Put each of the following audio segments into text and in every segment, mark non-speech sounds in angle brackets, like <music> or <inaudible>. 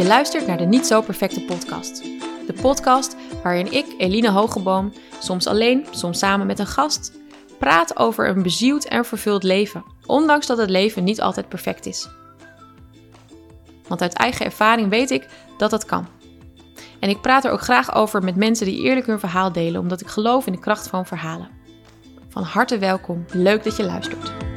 Je luistert naar de Niet Zo Perfecte Podcast. De podcast waarin ik, Eline Hogeboom, soms alleen, soms samen met een gast, praat over een bezield en vervuld leven, ondanks dat het leven niet altijd perfect is. Want uit eigen ervaring weet ik dat dat kan. En ik praat er ook graag over met mensen die eerlijk hun verhaal delen, omdat ik geloof in de kracht van verhalen. Van harte welkom, leuk dat je luistert.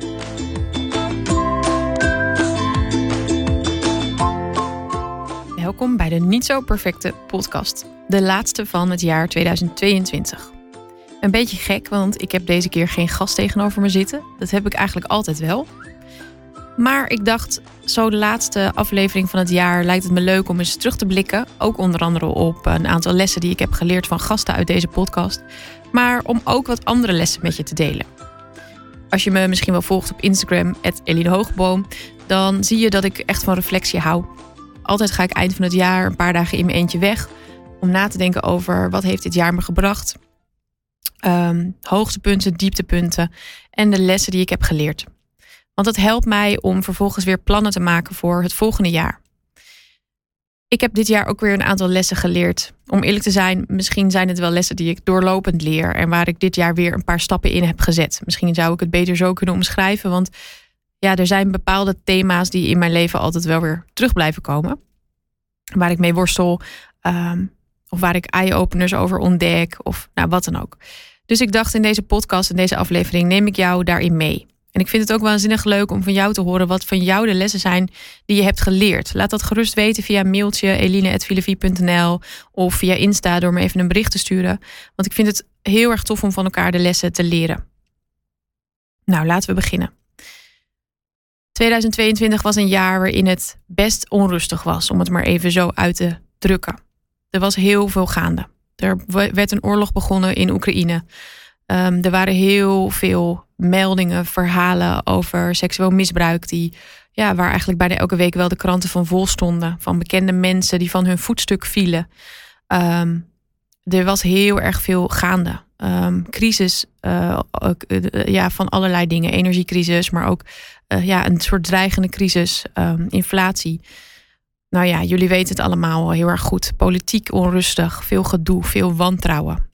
Welkom bij de Niet Zo Perfecte podcast, de laatste van het jaar 2022. Een beetje gek, want ik heb deze keer geen gast tegenover me zitten. Dat heb ik eigenlijk altijd wel. Maar ik dacht, zo de laatste aflevering van het jaar lijkt het me leuk om eens terug te blikken. Ook onder andere op een aantal lessen die ik heb geleerd van gasten uit deze podcast. Maar om ook wat andere lessen met je te delen. Als je me misschien wel volgt op Instagram, Eline Hoogboom, dan zie je dat ik echt van reflectie hou. Altijd ga ik eind van het jaar een paar dagen in mijn eentje weg om na te denken over wat heeft dit jaar me gebracht. Um, hoogtepunten, dieptepunten en de lessen die ik heb geleerd. Want het helpt mij om vervolgens weer plannen te maken voor het volgende jaar. Ik heb dit jaar ook weer een aantal lessen geleerd. Om eerlijk te zijn, misschien zijn het wel lessen die ik doorlopend leer en waar ik dit jaar weer een paar stappen in heb gezet. Misschien zou ik het beter zo kunnen omschrijven, want ja, er zijn bepaalde thema's die in mijn leven altijd wel weer terug blijven komen. Waar ik mee worstel, um, of waar ik eye-openers over ontdek, of nou wat dan ook. Dus ik dacht in deze podcast, in deze aflevering, neem ik jou daarin mee. En ik vind het ook waanzinnig leuk om van jou te horen wat van jou de lessen zijn die je hebt geleerd. Laat dat gerust weten via mailtje eline.filevie.nl of via Insta door me even een bericht te sturen. Want ik vind het heel erg tof om van elkaar de lessen te leren. Nou, laten we beginnen. 2022 was een jaar waarin het best onrustig was, om het maar even zo uit te drukken. Er was heel veel gaande. Er werd een oorlog begonnen in Oekraïne. Um, er waren heel veel meldingen, verhalen over seksueel misbruik, die, ja, waar eigenlijk bijna elke week wel de kranten van vol stonden. Van bekende mensen die van hun voetstuk vielen. Um, er was heel erg veel gaande. Um, crisis ook, uh, ja, van allerlei dingen. Energiecrisis, maar ook uh, ja, een soort dreigende crisis. Um, inflatie. Nou ja, jullie weten het allemaal heel erg goed. Politiek onrustig, veel gedoe, veel wantrouwen.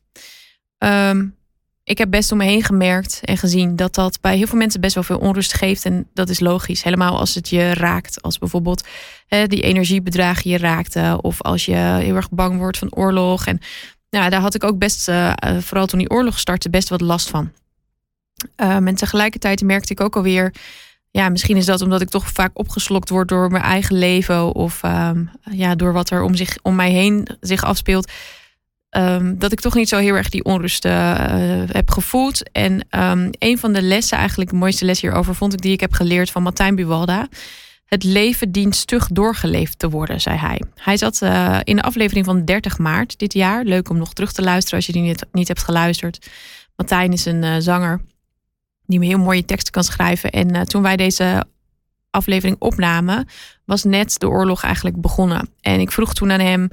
Um, ik heb best om me heen gemerkt en gezien dat dat bij heel veel mensen best wel veel onrust geeft. En dat is logisch. Helemaal als het je raakt. Als bijvoorbeeld die energiebedragen je raakte. Of als je heel erg bang wordt van oorlog. En nou, daar had ik ook best, uh, vooral toen die oorlog startte, best wat last van. Um, en tegelijkertijd merkte ik ook alweer. Ja, misschien is dat omdat ik toch vaak opgeslokt word door mijn eigen leven. Of um, ja, door wat er om, zich, om mij heen zich afspeelt Um, dat ik toch niet zo heel erg die onrust uh, heb gevoeld. En um, een van de lessen, eigenlijk de mooiste les hierover, vond ik die ik heb geleerd van Martijn Buwalda. Het leven dient stug doorgeleefd te worden, zei hij. Hij zat uh, in de aflevering van 30 maart dit jaar. Leuk om nog terug te luisteren als je die niet, niet hebt geluisterd. Martijn is een uh, zanger die heel mooie teksten kan schrijven. En toen wij deze aflevering opnamen, was net de oorlog eigenlijk begonnen. En ik vroeg toen aan hem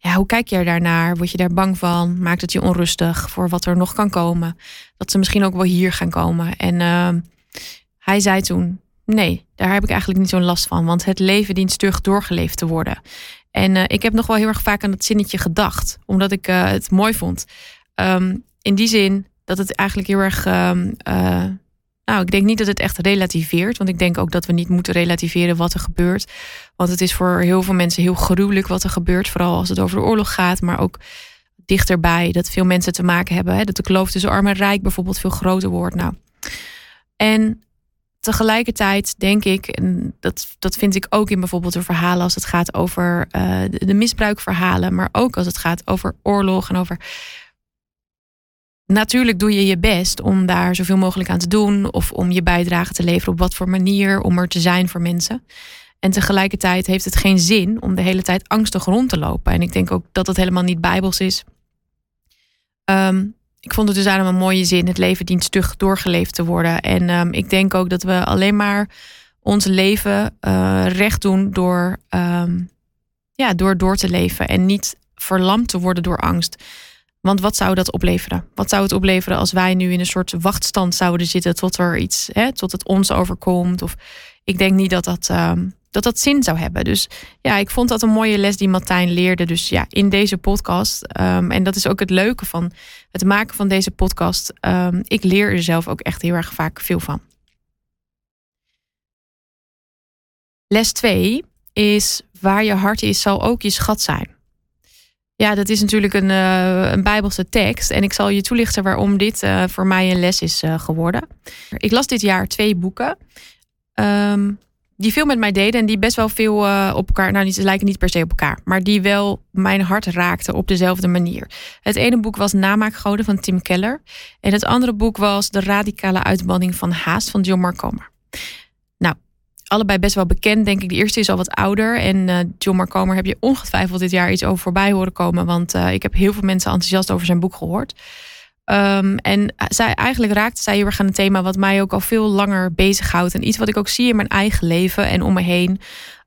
ja, hoe kijk je daarnaar? Word je daar bang van? Maakt het je onrustig voor wat er nog kan komen? Dat ze misschien ook wel hier gaan komen. En uh, hij zei toen: Nee, daar heb ik eigenlijk niet zo'n last van, want het leven dient stug doorgeleefd te worden. En uh, ik heb nog wel heel erg vaak aan dat zinnetje gedacht, omdat ik uh, het mooi vond. Um, in die zin dat het eigenlijk heel erg um, nou, ik denk niet dat het echt relativeert. Want ik denk ook dat we niet moeten relativeren wat er gebeurt. Want het is voor heel veel mensen heel gruwelijk wat er gebeurt. Vooral als het over de oorlog gaat. Maar ook dichterbij dat veel mensen te maken hebben. Hè, dat de kloof tussen arm en rijk bijvoorbeeld veel groter wordt. Nou. En tegelijkertijd denk ik, en dat, dat vind ik ook in bijvoorbeeld de verhalen als het gaat over de, de misbruikverhalen. Maar ook als het gaat over oorlog en over natuurlijk doe je je best om daar zoveel mogelijk aan te doen. Of om je bijdrage te leveren op wat voor manier. Om er te zijn voor mensen. En tegelijkertijd heeft het geen zin om de hele tijd angstig rond te lopen. En ik denk ook dat dat helemaal niet bijbels is. Um, ik vond het dus eigenlijk een mooie zin. Het leven dient stug doorgeleefd te worden. En um, ik denk ook dat we alleen maar ons leven uh, recht doen door, um, ja, door door te leven. En niet verlamd te worden door angst. Want wat zou dat opleveren? Wat zou het opleveren als wij nu in een soort wachtstand zouden zitten tot er iets, hè, tot het ons overkomt? Of ik denk niet dat dat, um, dat dat zin zou hebben. Dus ja, ik vond dat een mooie les die Martijn leerde. Dus ja, in deze podcast. Ehm, en dat is ook het leuke van het maken van deze podcast. Um, ik leer er zelf ook echt heel erg vaak veel van. Les 2 is waar je hart is, zal ook je schat zijn. Ja, dat is natuurlijk een, uh, een Bijbelse tekst. En ik zal je toelichten waarom dit uh, voor mij een les is uh, geworden. Ik las dit jaar twee boeken. Um, die veel met mij deden en die best wel veel op elkaar, nou, ze lijken niet per se op elkaar, maar die wel mijn hart raakten op dezelfde manier. Het ene boek was Namaakgoden van Tim Keller en het andere boek was De radicale uitbanning van haast van John Marcomer. Allebei best wel bekend, denk ik. De eerste is al wat ouder en uh, John Marcomer heb je ongetwijfeld dit jaar iets over voorbij horen komen, want uh, ik heb heel veel mensen enthousiast over zijn boek gehoord. Um, en zij, eigenlijk raakte zij heel erg aan een thema wat mij ook al veel langer bezighoudt. En iets wat ik ook zie in mijn eigen leven en om me heen.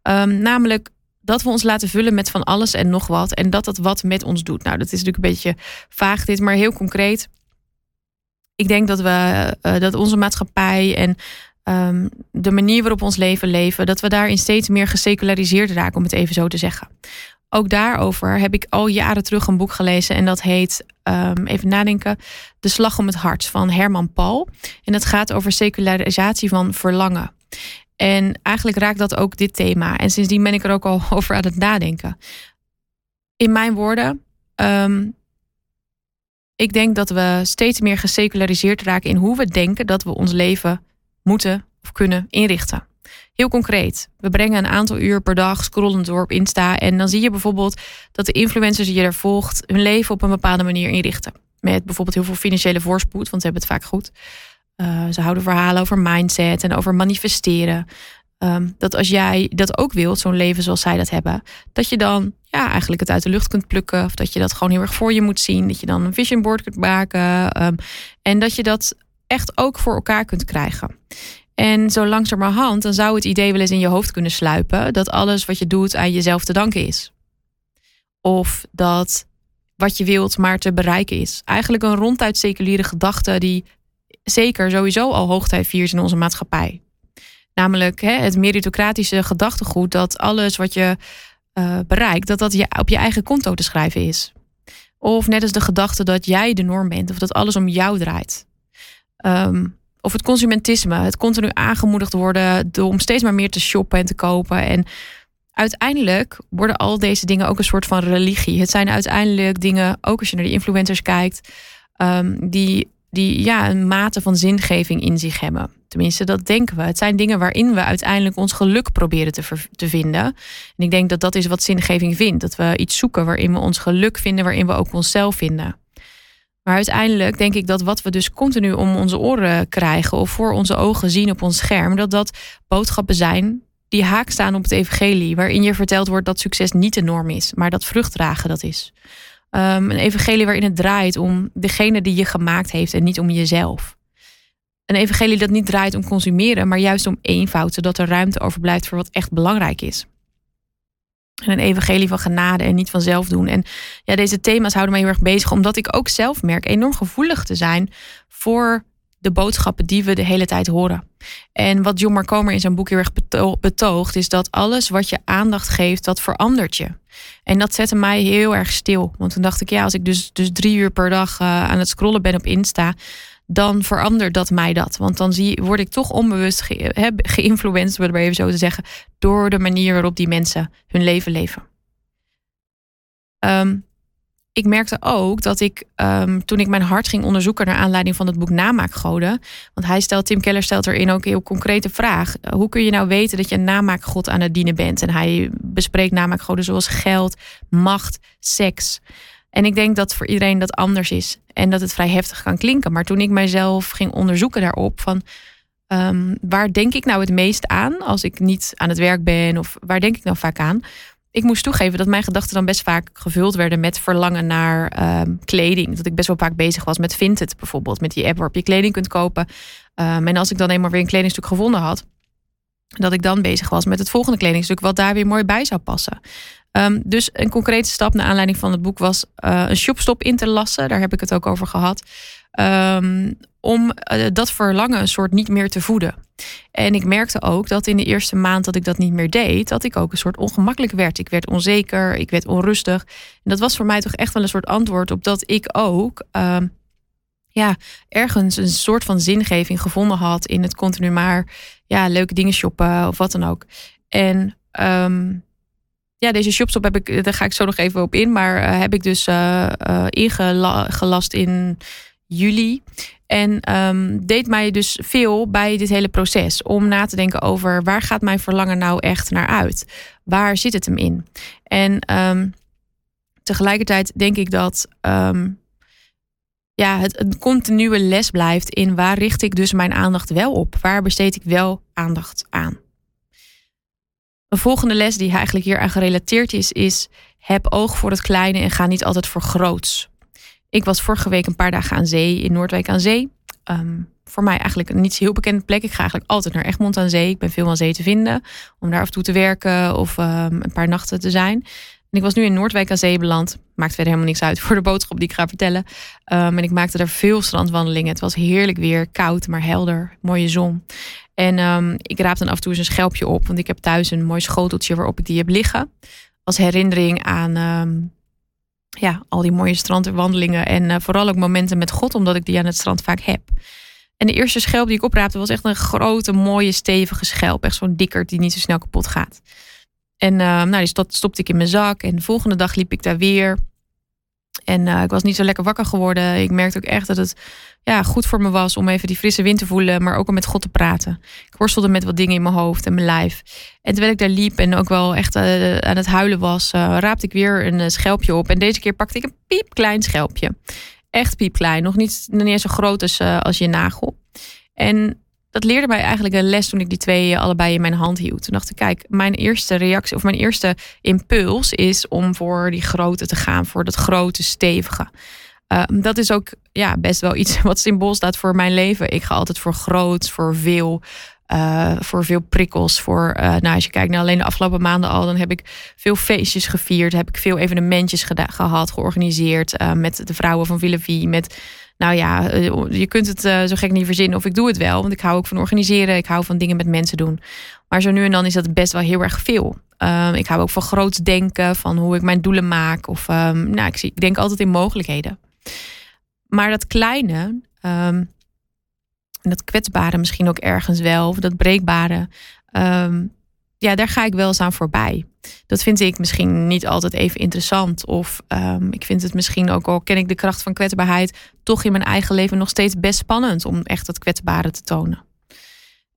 Um, namelijk dat we ons laten vullen met van alles en nog wat. En dat dat wat met ons doet. Nou, dat is natuurlijk een beetje vaag dit, maar heel concreet. Ik denk dat we dat onze maatschappij en um, de manier waarop ons leven leven, dat we daarin steeds meer geseculariseerd raken, om het even zo te zeggen ook daarover heb ik al jaren terug een boek gelezen. En dat heet, um, even nadenken, De Slag om het Hart van Herman Paul. En dat gaat over secularisatie van verlangen. En eigenlijk raakt dat ook dit thema. En sindsdien ben ik er ook al <laughs> over aan het nadenken. In mijn woorden, um, ik denk dat we steeds meer geseculariseerd raken in hoe we denken dat we ons leven moeten of kunnen inrichten. Heel concreet. We brengen een aantal uur per dag scrollend door op Insta. En dan zie je bijvoorbeeld dat de influencers die je er volgt hun leven op een bepaalde manier inrichten. Met bijvoorbeeld heel veel financiële voorspoed, want ze hebben het vaak goed. Uh, ze houden verhalen over mindset en over manifesteren. Um, dat als jij dat ook wilt, zo'n leven zoals zij dat hebben, dat je dan ja, eigenlijk het uit de lucht kunt plukken. Of dat je dat gewoon heel erg voor je moet zien. Dat je dan een vision board kunt maken. Um, en dat je dat echt ook voor elkaar kunt krijgen. En zo langzamerhand, dan zou het idee wel eens in je hoofd kunnen sluipen dat alles wat je doet aan jezelf te danken is. Of dat wat je wilt maar te bereiken is. Eigenlijk een ronduit seculiere gedachte die zeker sowieso al hoogtijd viert in onze maatschappij. Namelijk hè, het meritocratische gedachtegoed dat alles wat je uh, bereikt, dat dat je op je eigen konto te schrijven is. Of net als de gedachte dat jij de norm bent of dat alles om jou draait. Um, of het consumentisme, het continu aangemoedigd worden om steeds maar meer te shoppen en te kopen. En uiteindelijk worden al deze dingen ook een soort van religie. Het zijn uiteindelijk dingen, ook als je naar de influencers kijkt, um, die, die ja, een mate van zingeving in zich hebben. Tenminste, dat denken we. Het zijn dingen waarin we uiteindelijk ons geluk proberen te, te vinden. En ik denk dat dat is wat zingeving vindt. Dat we iets zoeken waarin we ons geluk vinden, waarin we ook onszelf vinden. Maar uiteindelijk denk ik dat wat we dus continu om onze oren krijgen of voor onze ogen zien op ons scherm, dat dat boodschappen zijn die haak staan op het evangelie, waarin je verteld wordt dat succes niet de norm is, maar dat vruchtdragen dat is. Um, een evangelie waarin het draait om degene die je gemaakt heeft en niet om jezelf. Een evangelie dat niet draait om consumeren, maar juist om eenvoud, zodat er ruimte overblijft voor wat echt belangrijk is. En een evangelie van genade en niet van zelf doen. En ja, deze thema's houden mij heel erg bezig, omdat ik ook zelf merk enorm gevoelig te zijn voor de boodschappen die we de hele tijd horen. En wat John Marcomer in zijn boek heel erg betoogt, is dat alles wat je aandacht geeft, dat verandert je. En dat zette mij heel erg stil. Want toen dacht ik, ja, als ik dus, dus drie uur per dag uh, aan het scrollen ben op Insta, dan verandert dat mij dat. Want dan zie, word ik toch onbewust ge, geïnfluenced, om het even zo te zeggen, door de manier waarop die mensen hun leven leven. Um, ik merkte ook dat ik, um, toen ik mijn hart ging onderzoeken naar aanleiding van het boek Namaakgoden, want hij stelt, Tim Keller stelt erin ook een heel concrete vraag. Hoe kun je nou weten dat je een namaakgod aan het dienen bent? En hij bespreekt namaakgoden zoals geld, macht, seks. En ik denk dat voor iedereen dat anders is. En dat het vrij heftig kan klinken. Maar toen ik mijzelf ging onderzoeken daarop, van um, waar denk ik nou het meest aan als ik niet aan het werk ben? Of waar denk ik nou vaak aan? Ik moest toegeven dat mijn gedachten dan best vaak gevuld werden met verlangen naar um, kleding. Dat ik best wel vaak bezig was met Vinted bijvoorbeeld. Met die app waarop je kleding kunt kopen. Um, en als ik dan eenmaal weer een kledingstuk gevonden had, dat ik dan bezig was met het volgende kledingstuk, wat daar weer mooi bij zou passen. Um, dus een concrete stap naar aanleiding van het boek was uh, een shopstop in te lassen. Daar heb ik het ook over gehad. Um, om uh, dat verlangen een soort niet meer te voeden. En ik merkte ook dat in de eerste maand dat ik dat niet meer deed, dat ik ook een soort ongemakkelijk werd. Ik werd onzeker, ik werd onrustig. En dat was voor mij toch echt wel een soort antwoord op dat ik ook. Ehm, ja, ergens een soort van zingeving gevonden had in het continu maar ja, leuke dingen shoppen of wat dan ook. En ehm, ja, deze shopstop heb ik, daar ga ik zo nog even op in, maar uh, heb ik dus uh, ingelast in juli. En um, deed mij dus veel bij dit hele proces om na te denken over waar gaat mijn verlangen nou echt naar uit? Waar zit het hem in? En um, tegelijkertijd denk ik dat um, ja, het een continue les blijft in waar richt ik dus mijn aandacht wel op? Waar besteed ik wel aandacht aan? Een volgende les die eigenlijk hier aan gerelateerd is, is heb oog voor het kleine en ga niet altijd voor groots. Ik was vorige week een paar dagen aan zee in Noordwijk aan zee. Um, voor mij eigenlijk een niet heel bekende plek. Ik ga eigenlijk altijd naar Egmond aan zee. Ik ben veel aan zee te vinden om daar af en toe te werken of um, een paar nachten te zijn. En ik was nu in Noordwijk aan zee beland. Maakt verder helemaal niks uit voor de boodschap die ik ga vertellen. Um, en ik maakte daar veel strandwandelingen. Het was heerlijk weer, koud, maar helder. Mooie zon. En um, ik raap dan af en toe eens een schelpje op. Want ik heb thuis een mooi schoteltje waarop ik die heb liggen. Als herinnering aan um, ja, al die mooie strandwandelingen. En uh, vooral ook momenten met God, omdat ik die aan het strand vaak heb. En de eerste schelp die ik opraapte was echt een grote, mooie, stevige schelp. Echt zo'n dikker die niet zo snel kapot gaat. En uh, nou, die stopte ik in mijn zak. En de volgende dag liep ik daar weer. En uh, ik was niet zo lekker wakker geworden. Ik merkte ook echt dat het ja, goed voor me was om even die frisse wind te voelen, maar ook om met God te praten. Ik worstelde met wat dingen in mijn hoofd en mijn lijf. En terwijl ik daar liep en ook wel echt uh, aan het huilen was, raapte ik weer een schelpje op. En deze keer pakte ik een piepklein schelpje. Echt piepklein. Nog niet, nog niet eens zo groot als, als je nagel. En dat leerde mij eigenlijk een les toen ik die twee allebei in mijn hand hield. Toen dacht ik, kijk, mijn eerste reactie of mijn eerste impuls is om voor die grote te gaan, voor dat grote, stevige. Uh, dat is ook ja, best wel iets <laughs> wat symbool staat voor mijn leven. Ik ga altijd voor groot, voor veel, uh, voor veel prikkels. Voor, uh, nou, als je kijkt naar alleen de afgelopen maanden al, dan heb ik veel feestjes gevierd. Heb ik veel evenementjes gehad, georganiseerd met de vrouwen van Villevie, met nou ja, eh, je kunt het uh, zo gek niet verzinnen of ik doe het wel. Want ik hou ook van organiseren. Ik hou van dingen met mensen doen. Maar zo nu en dan is dat best wel heel erg veel. Um, ik hou ook van groots denken, van hoe ik mijn doelen maak. Of um, nou, ik, ik denk altijd in mogelijkheden. Maar dat kleine, en dat kwetsbare misschien ook ergens wel, of dat breekbare, ja, daar ga ik wel eens aan voorbij. Dat vind ik misschien niet altijd even interessant. Of um, ik vind het misschien ook al ken ik de kracht van kwetsbaarheid, toch in mijn eigen leven nog steeds best spannend om echt dat kwetsbare te tonen.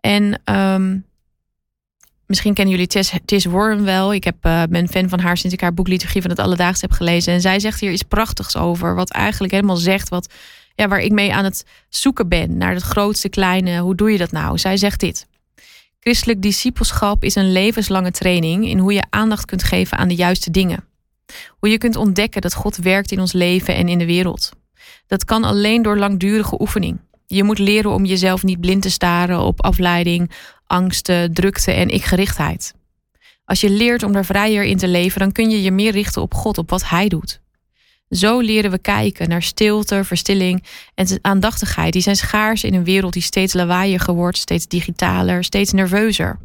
En um, misschien kennen jullie Tess, Tess Warren wel. Ik heb, uh, ben fan van haar sinds ik haar boek Liturgie van het Alledaags heb gelezen. En zij zegt hier iets prachtigs over, wat eigenlijk helemaal zegt wat, ja, waar ik mee aan het zoeken ben naar het grootste, kleine. Hoe doe je dat nou? Zij zegt dit. Christelijk discipelschap is een levenslange training in hoe je aandacht kunt geven aan de juiste dingen. Hoe je kunt ontdekken dat God werkt in ons leven en in de wereld. Dat kan alleen door langdurige oefening. Je moet leren om jezelf niet blind te staren op afleiding, angsten, drukte en ikgerichtheid. Als je leert om daar vrijer in te leven, dan kun je je meer richten op God, op wat Hij doet. Zo leren we kijken naar stilte, verstilling en aandachtigheid. Die zijn schaars in een wereld die steeds lawaaiiger wordt, steeds digitaler, steeds nerveuzer.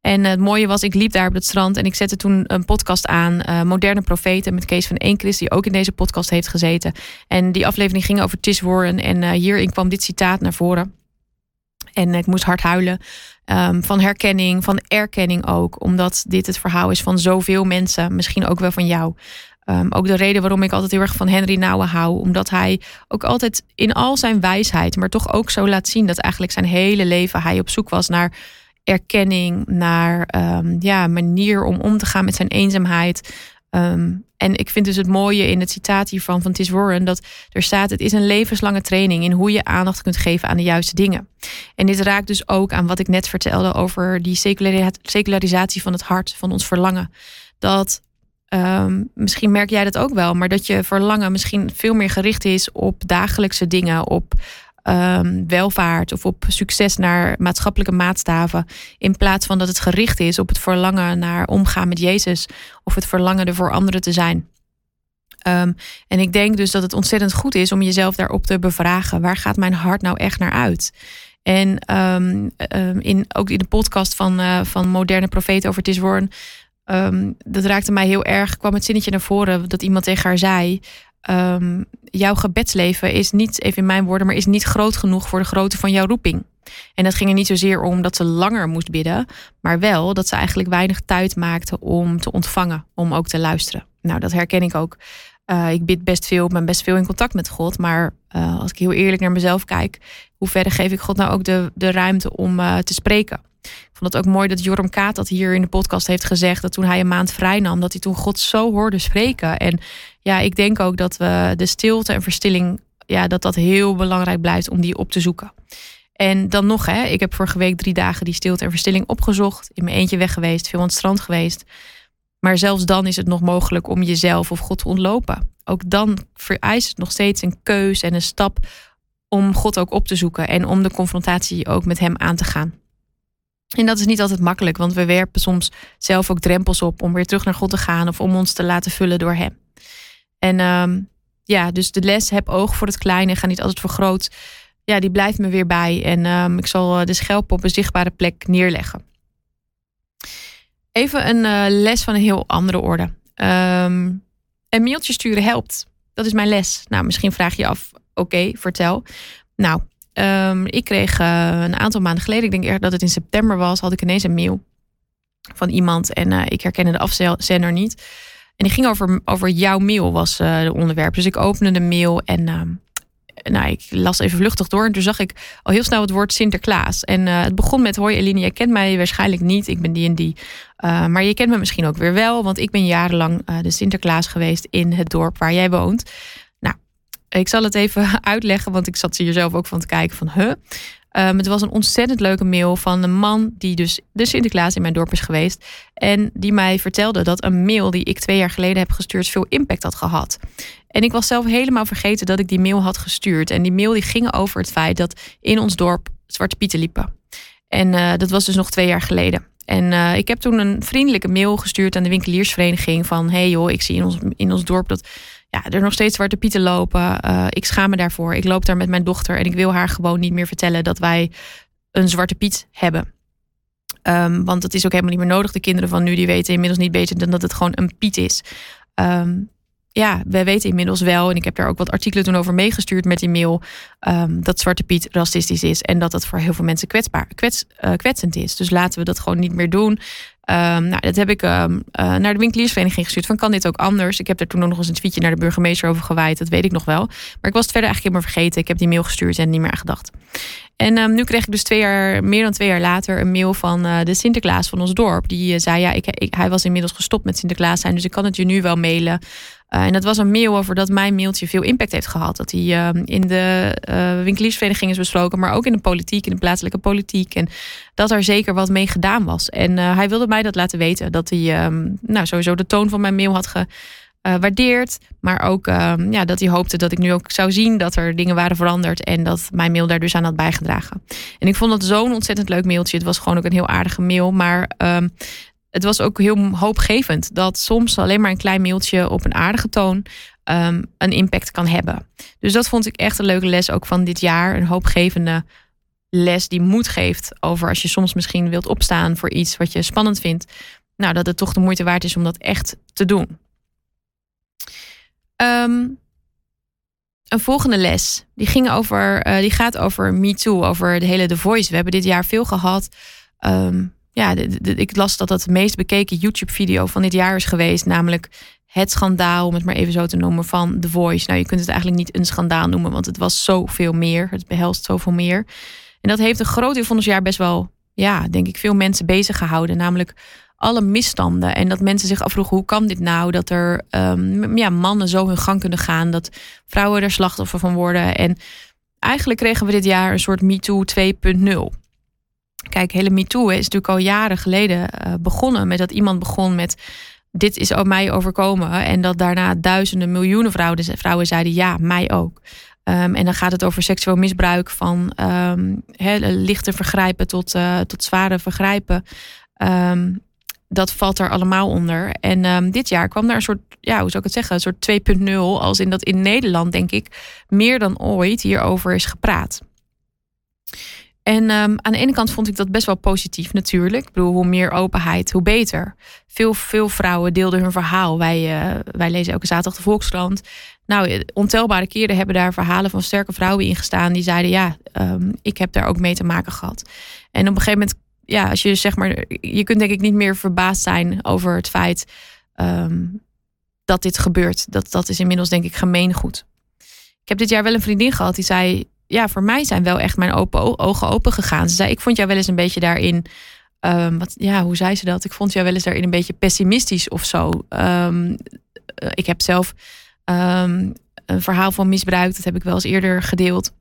En het mooie was, ik liep daar op het strand en ik zette toen een podcast aan, uh, Moderne Profeten, met Kees van Eenkris, die ook in deze podcast heeft gezeten. En die aflevering ging over Tis Warren en uh, hierin kwam dit citaat naar voren. En ik moest hard huilen um, van herkenning, van erkenning ook, omdat dit het verhaal is van zoveel mensen, misschien ook wel van jou. Um, ook de reden waarom ik altijd heel erg van Henry Nouwen hou. Omdat hij ook altijd in al zijn wijsheid, maar toch ook zo laat zien dat eigenlijk zijn hele leven hij op zoek was naar erkenning, naar um, ja, manier om om te gaan met zijn eenzaamheid. Um, en ik vind dus het mooie in het citaat hiervan van Tis Warren dat er staat: het is een levenslange training in hoe je aandacht kunt geven aan de juiste dingen. En dit raakt dus ook aan wat ik net vertelde over die secularisatie van het hart, van ons verlangen. Dat Um, misschien merk jij dat ook wel, maar dat je verlangen misschien veel meer gericht is op dagelijkse dingen, op um, welvaart of op succes naar maatschappelijke maatstaven, in plaats van dat het gericht is op het verlangen naar omgaan met Jezus of het verlangen er voor anderen te zijn. Um, en ik denk dus dat het ontzettend goed is om jezelf daarop te bevragen. Waar gaat mijn hart nou echt naar uit? En ehm, ehm, in, ook in de podcast van, uh, van Moderne Profeten over Tisworn, um, dat raakte mij heel erg, kwam het zinnetje naar voren dat iemand tegen haar zei, jouw gebedsleven is niet, even in mijn woorden, maar is niet groot genoeg voor de grootte van jouw roeping. En dat ging er niet zozeer om dat ze langer moest bidden, maar wel dat ze eigenlijk weinig tijd maakte om te ontvangen, om ook te luisteren. Nou, dat herken ik ook. Uh, ik bid best veel, ben best veel in contact met God. Maar uh, als ik heel eerlijk naar mezelf kijk, hoe verder geef ik God nou ook de, de ruimte om uh, te spreken? Vond het ook mooi dat Joram Kaat dat hier in de podcast heeft gezegd. Dat toen hij een maand vrij nam, dat hij toen God zo hoorde spreken. En ja, ik denk ook dat we de stilte en verstilling, ja, dat dat heel belangrijk blijft om die op te zoeken. En dan nog, hè, ik heb vorige week drie dagen die stilte en verstilling opgezocht. In mijn eentje weg geweest, veel aan het strand geweest. Maar zelfs dan is het nog mogelijk om jezelf of God te ontlopen. Ook dan vereist het nog steeds een keus en een stap om God ook op te zoeken en om de confrontatie ook met Hem aan te gaan. En dat is niet altijd makkelijk, want we werpen soms zelf ook drempels op om weer terug naar God te gaan of om ons te laten vullen door Hem. En um, ja, dus de les heb oog voor het kleine, ga niet altijd voor groot. Ja, die blijft me weer bij en um, ik zal eh, de schelp op een zichtbare plek neerleggen. Even een uh, les van een heel andere orde. Um, een mailtje sturen helpt. Dat is mijn les. Nou, misschien vraag je af, oké, vertel. Nou, um, ik kreeg uh, een aantal maanden geleden, ik denk echt dat het in september was, had ik ineens een mail van iemand en uh, ik herkende de afzender niet. En die ging over, over jouw mail, was uh, de onderwerp. Dus ik opende de mail en um, nou, ik las even vluchtig door en toen zag ik al heel snel het woord Sinterklaas. En het begon met: Hoi Eline, jij kent mij waarschijnlijk niet. Ik ben die en die. Maar je kent me misschien ook weer wel, want ik ben jarenlang de Sinterklaas geweest in het dorp waar jij woont. Ik zal het even <laughs> uitleggen, want ik zat hier zelf ook van te kijken van, huh? Um, het was een ontzettend leuke mail van een man die dus de Sinterklaas in mijn dorp is geweest. En die mij vertelde dat een mail die ik twee jaar geleden heb gestuurd veel impact had gehad. En ik was zelf helemaal vergeten dat ik die mail had gestuurd. En die mail die ging over het feit dat in ons dorp Zwarte Pieten liepen. En uh, dat was dus nog twee jaar geleden. En uh, ik heb toen een vriendelijke mail gestuurd aan de winkeliersvereniging van... hey joh, ik zie in ons, in ons dorp dat ja, er nog steeds zwarte pieten lopen. Uh, ik schaam me daarvoor. Ik loop daar met mijn dochter en ik wil haar gewoon niet meer vertellen dat wij een zwarte piet hebben. Um, want dat is ook helemaal niet meer nodig. De kinderen van nu die weten inmiddels niet beter dan dat het gewoon een piet is. Um, ja, wij weten inmiddels wel, en ik heb daar ook wat artikelen toen over meegestuurd met die mail, um, dat Zwarte Piet racistisch is en dat dat voor heel veel mensen kwetsbaar, kwets, uh, kwetsend is. Dus laten we dat gewoon niet meer doen. Um, nou, dat heb ik um, uh, naar de winkeliersvereniging gestuurd. Van kan dit ook anders? Ik heb er toen nog eens een tweetje naar de burgemeester over gewaaid. Dat weet ik nog wel. Maar ik was het verder eigenlijk helemaal vergeten. Ik heb die mail gestuurd en niet meer aan gedacht. En um, nu kreeg ik dus twee jaar, meer dan twee jaar later een mail van uh, de Sinterklaas van ons dorp. Die uh, zei: Ja, ik, hij was inmiddels gestopt met Sinterklaas zijn. Dus ik kan het je nu wel mailen. Uh, en dat was een mail over dat mijn mailtje veel impact heeft gehad. Dat hij uh, in de winkeliersvereniging is besproken, maar ook in de politiek, in de plaatselijke politiek. En dat er zeker wat mee gedaan was. En hij wilde mij dat laten weten. Dat hij um, nou, sowieso de toon van mijn mail had gewaardeerd. maar ook um, ja, dat hij hoopte dat ik nu ook zou zien dat er dingen waren veranderd. En dat mijn mail daar dus aan had bijgedragen. En ik vond dat zo'n ontzettend leuk mailtje. Het was gewoon ook een heel aardige mail. Maar um, het was ook heel hoopgevend dat soms alleen maar een klein mailtje op een aardige toon um, een impact kan hebben. Dus dat vond ik echt een leuke les ook van dit jaar. Een hoopgevende les die moed geeft over als je soms misschien wilt opstaan voor iets wat je spannend vindt. Nou, dat het toch de moeite waard is om dat echt te doen. Um, een volgende les, die, ging over, uh, die gaat over Me Too, over de hele The Voice. We hebben dit jaar veel gehad. Um, ja, ik las dat dat de meest bekeken YouTube-video van dit jaar is geweest. Namelijk het schandaal, om het maar even zo te noemen, van The Voice. Nou, je kunt het eigenlijk niet een schandaal noemen, want het was zoveel meer. Het behelst zoveel meer. En dat heeft een groot deel van ons jaar best wel, ja, denk ik, veel mensen bezig gehouden. Namelijk alle misstanden. En dat mensen zich afvroegen, hoe kan dit nou? Dat er um, ja, mannen zo hun gang kunnen gaan. Dat vrouwen er slachtoffer van worden. En eigenlijk kregen we dit jaar een soort MeToo 2.0. Kijk, hele MeToo is natuurlijk al jaren geleden uh, begonnen met dat iemand begon met dit is ook mij overkomen. En dat daarna duizenden, miljoenen vrouwen, vrouwen zeiden ja, mij ook. Um, en dan gaat het over seksueel misbruik van um, he, lichte vergrijpen tot, uh, tot zware vergrijpen. Dat valt er allemaal onder. En dit jaar kwam er een soort, ja, hoe zou ik het zeggen, een soort 2.0. Als in dat in Nederland, denk ik, meer dan ooit hierover is gepraat. En um, aan de ene kant vond ik dat best wel positief natuurlijk. Ik bedoel, hoe meer openheid, hoe beter. Veel, veel vrouwen deelden hun verhaal. Wij, uh, wij lezen elke zaterdag de Volkskrant. Nou, ontelbare keren hebben daar verhalen van sterke vrouwen in gestaan. Die zeiden, ja, um, ik heb daar ook mee te maken gehad. En op een gegeven moment, ja, als je zeg maar... Je kunt denk ik niet meer verbaasd zijn over het feit... Um, dat dit gebeurt. Dat, dat is inmiddels denk ik gemeengoed. Ik heb dit jaar wel een vriendin gehad die zei ja, voor mij zijn wel echt mijn ogen open gegaan. Ze zei, ik vond jou wel eens een beetje daarin. Um, wat, ja, hoe zei ze dat? Ik vond jou wel eens daarin een beetje pessimistisch of zo. Um, ik heb zelf een verhaal van misbruik, dat heb ik wel eens eerder gedeeld.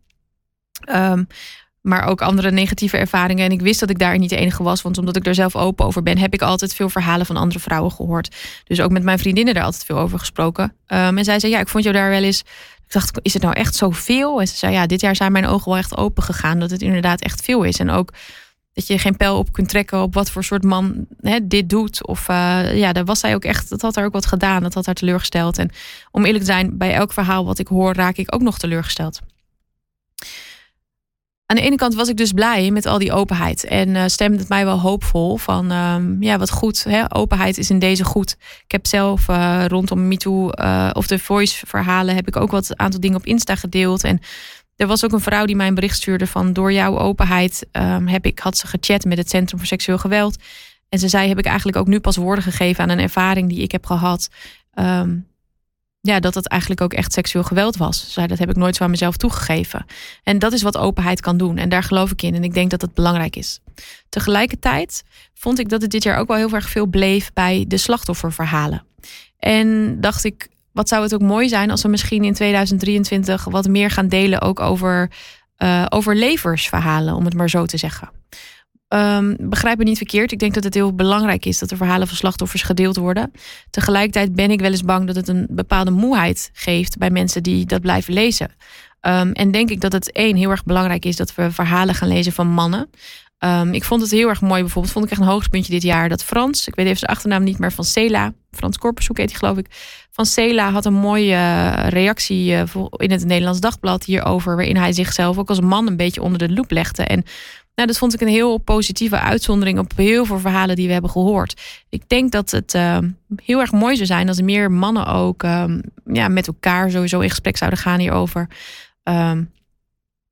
Maar ook andere negatieve ervaringen. En ik wist dat ik daar niet de enige was. Want omdat ik er zelf open over ben, heb ik altijd veel verhalen van andere vrouwen gehoord. Dus ook met mijn vriendinnen daar altijd veel over gesproken. en zij zei, ja, ik vond jou daar wel eens ik dacht, is het nou echt zoveel? En ze zei, ja, dit jaar zijn mijn ogen wel echt open gegaan. Dat het inderdaad echt veel is. En ook dat je geen pijl op kunt trekken op wat voor soort man hè, dit doet. Of uh, ja, daar was zij ook echt, dat had haar ook wat gedaan. Dat had haar teleurgesteld. En om eerlijk te zijn, bij elk verhaal wat ik hoor, raak ik ook nog teleurgesteld aan de ene kant was ik dus blij met al die openheid. En uh, stemde het mij wel hoopvol van, um, ja, wat goed. Hè? Openheid is in deze goed. Ik heb zelf uh, rondom MeToo uh, of de Voice verhalen... heb ik ook wat aantal dingen op Insta gedeeld. En er was ook een vrouw die mij een bericht stuurde van... door jouw openheid um, heb ik, had ze gechat met het Centrum voor Seksueel Geweld. En ze zei, heb ik eigenlijk ook nu pas woorden gegeven aan een ervaring die ik heb gehad... Um, ja, dat het eigenlijk ook echt seksueel geweld was. Dat heb ik nooit zo aan mezelf toegegeven. En dat is wat openheid kan doen. En daar geloof ik in. En ik denk dat het belangrijk is. Tegelijkertijd vond ik dat het dit jaar ook wel heel erg veel bleef bij de slachtofferverhalen. En dacht ik, wat zou het ook mooi zijn als we misschien in 2023 wat meer gaan delen ook over uh, overleversverhalen, om het maar zo te zeggen. Um, begrijp me niet verkeerd. Ik denk dat het heel belangrijk is dat de verhalen van slachtoffers gedeeld worden. Tegelijkertijd ben ik wel eens bang dat het een bepaalde moeheid geeft bij mensen die dat blijven lezen. Um, en denk ik dat het één heel erg belangrijk is dat we verhalen gaan lezen van mannen. Um, ik vond het heel erg mooi. Bijvoorbeeld vond ik echt een hoogtepuntje dit jaar dat Frans, ik weet even zijn achternaam niet meer, van Cela, Frans Korpershoek heet hij geloof ik. Van Cela had een mooie eh, reactie eh, in het Nederlands Dagblad hierover, waarin hij zichzelf ook als man een beetje onder de loep legde. En nou, dat vond ik een heel positieve uitzondering op heel veel verhalen die we hebben gehoord. Ik denk dat het uh, heel erg mooi zou zijn als meer mannen ook uh, ja, met elkaar sowieso in gesprek zouden gaan hierover. Uh,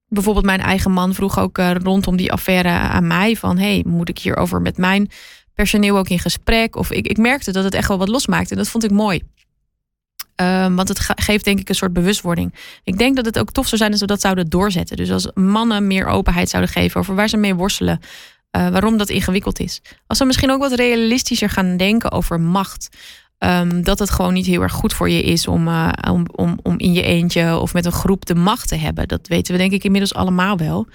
bijvoorbeeld mijn eigen man vroeg ook uh, rondom die affaire aan mij van... hey, moet ik hierover met mijn personeel ook in gesprek? Of ik, ik merkte dat het echt wel wat losmaakte en dat vond ik mooi. Um, want het geeft denk ik een soort bewustwording. Ik denk dat het ook tof zou zijn als we dat zouden doorzetten. Dus als mannen meer openheid zouden geven over waar ze mee worstelen. Uh, waarom dat ingewikkeld is. Als we misschien ook wat realistischer gaan denken over macht. Um, dat het gewoon niet heel erg goed voor je is om, uh, om, om, om in je eentje of met een groep de macht te hebben. Dat weten we denk ik inmiddels allemaal wel.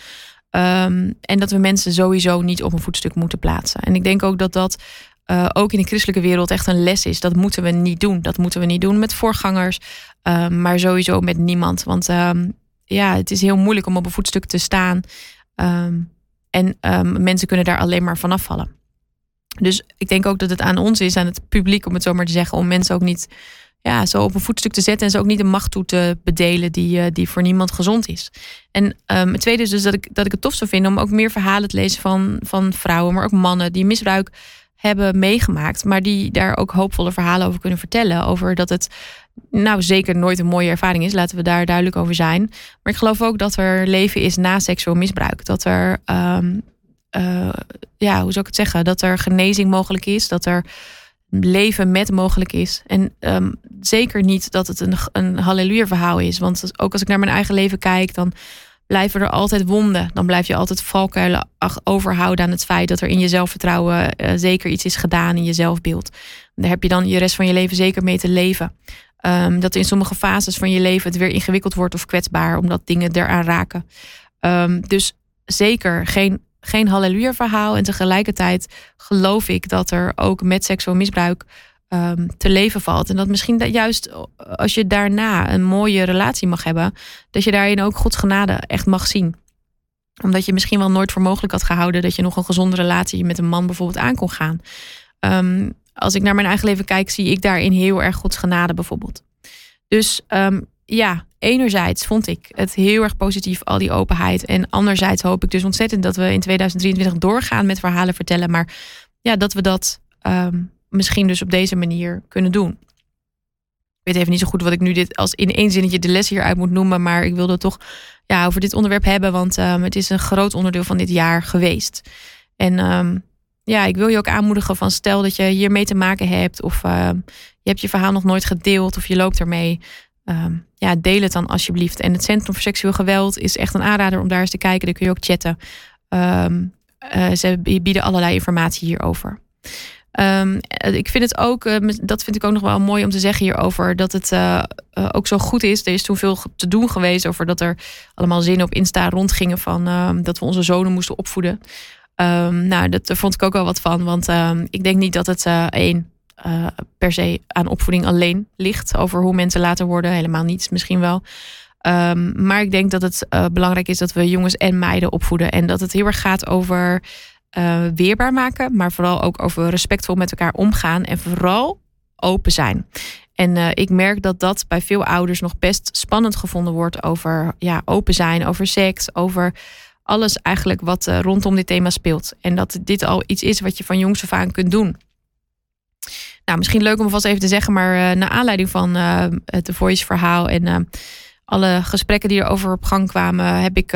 Um, en dat we mensen sowieso niet op een voetstuk moeten plaatsen. En ik denk ook dat dat uh, ook in de christelijke wereld echt een les is. Dat moeten we niet doen. Dat moeten we niet doen met voorgangers, uh, maar sowieso met niemand. Want uh, ja, het is heel moeilijk om op een voetstuk te staan. Ehm, en ehm, mensen kunnen daar alleen maar vanaf vallen. Dus ik denk ook dat het aan ons is, aan het publiek, om het zo maar te zeggen, om mensen ook niet ja, zo op een voetstuk te zetten en ze ook niet de macht toe te bedelen die, uh, die voor niemand gezond is. En um, het tweede is dus dat ik, dat ik het tof zou vinden om ook meer verhalen te lezen van, van vrouwen, maar ook mannen die misbruik hebben meegemaakt, maar die daar ook hoopvolle verhalen over kunnen vertellen. Over dat het nou zeker nooit een mooie ervaring is, laten we daar duidelijk over zijn. Maar ik geloof ook dat er leven is na seksueel misbruik. Dat er, um, uh, ja, hoe zou ik het zeggen, dat er genezing mogelijk is, dat er leven met mogelijk is. En um, zeker niet dat het een, een halleluja verhaal is. Want ook als ik naar mijn eigen leven kijk, dan blijven er altijd wonden. Dan blijf je altijd valkuilen overhouden aan het feit dat er in je zelfvertrouwen uh, zeker iets is gedaan in je zelfbeeld. Daar heb je dan je rest van je leven zeker mee te leven. Um, dat in sommige fases van je leven het weer ingewikkeld wordt of kwetsbaar, omdat dingen eraan raken. Um, dus zeker geen, geen halleluja verhaal. En tegelijkertijd geloof ik dat er ook met seksueel misbruik um, te leven valt. En dat misschien dat juist als je daarna een mooie relatie mag hebben, dat je daarin ook Gods genade echt mag zien. Omdat je misschien wel nooit voor mogelijk had gehouden dat je nog een gezonde relatie met een man bijvoorbeeld aan kon gaan. Um, als ik naar mijn eigen leven kijk, zie ik daarin heel erg Gods genade bijvoorbeeld. Dus um, ja, enerzijds vond ik het heel erg positief, al die openheid. En anderzijds hoop ik dus ontzettend dat we in 2023 doorgaan met verhalen vertellen. Maar ja, dat we dat ehm, misschien dus op deze manier kunnen doen. Ik weet even niet zo goed wat ik nu dit als in één zinnetje de les hieruit moet noemen. Maar ik wilde toch ja, over dit onderwerp hebben. Want um, het is een groot onderdeel van dit jaar geweest. En um, ja, ik wil je ook aanmoedigen van stel dat je hiermee te maken hebt. Of uh, je hebt je verhaal nog nooit gedeeld of je loopt ermee. Ja, deel het dan alsjeblieft. En het Centrum voor Seksueel Geweld is echt een aanrader om daar eens te kijken. Daar kun je ook chatten. Uh, ze bieden allerlei informatie hierover. Um, ik vind het ook, uh, dat vind ik ook nog wel mooi om te zeggen hierover, dat het uh, ook zo goed is. Er is toen veel te doen geweest over dat er allemaal zinnen op Insta rondgingen van um, dat we onze zonen moesten opvoeden. Um, nou, dat, daar vond ik ook wel wat van, want ik denk niet dat het één per se aan opvoeding alleen ligt. Over hoe mensen later worden. Helemaal niets misschien wel. Maar ik denk dat het belangrijk is dat we jongens en meiden opvoeden. En dat het heel erg gaat over uh, weerbaar maken. Maar vooral ook over respectvol met elkaar omgaan. En vooral open zijn. En ik merk dat dat bij veel ouders nog best spannend gevonden wordt. Over ja, open zijn, over seks, over alles eigenlijk wat rondom dit thema speelt. En dat dit al iets is wat je van jongs af aan kunt doen. Nou, misschien leuk om vast even te zeggen, maar naar aanleiding van het The Voice verhaal en alle gesprekken die erover op gang kwamen, heb ik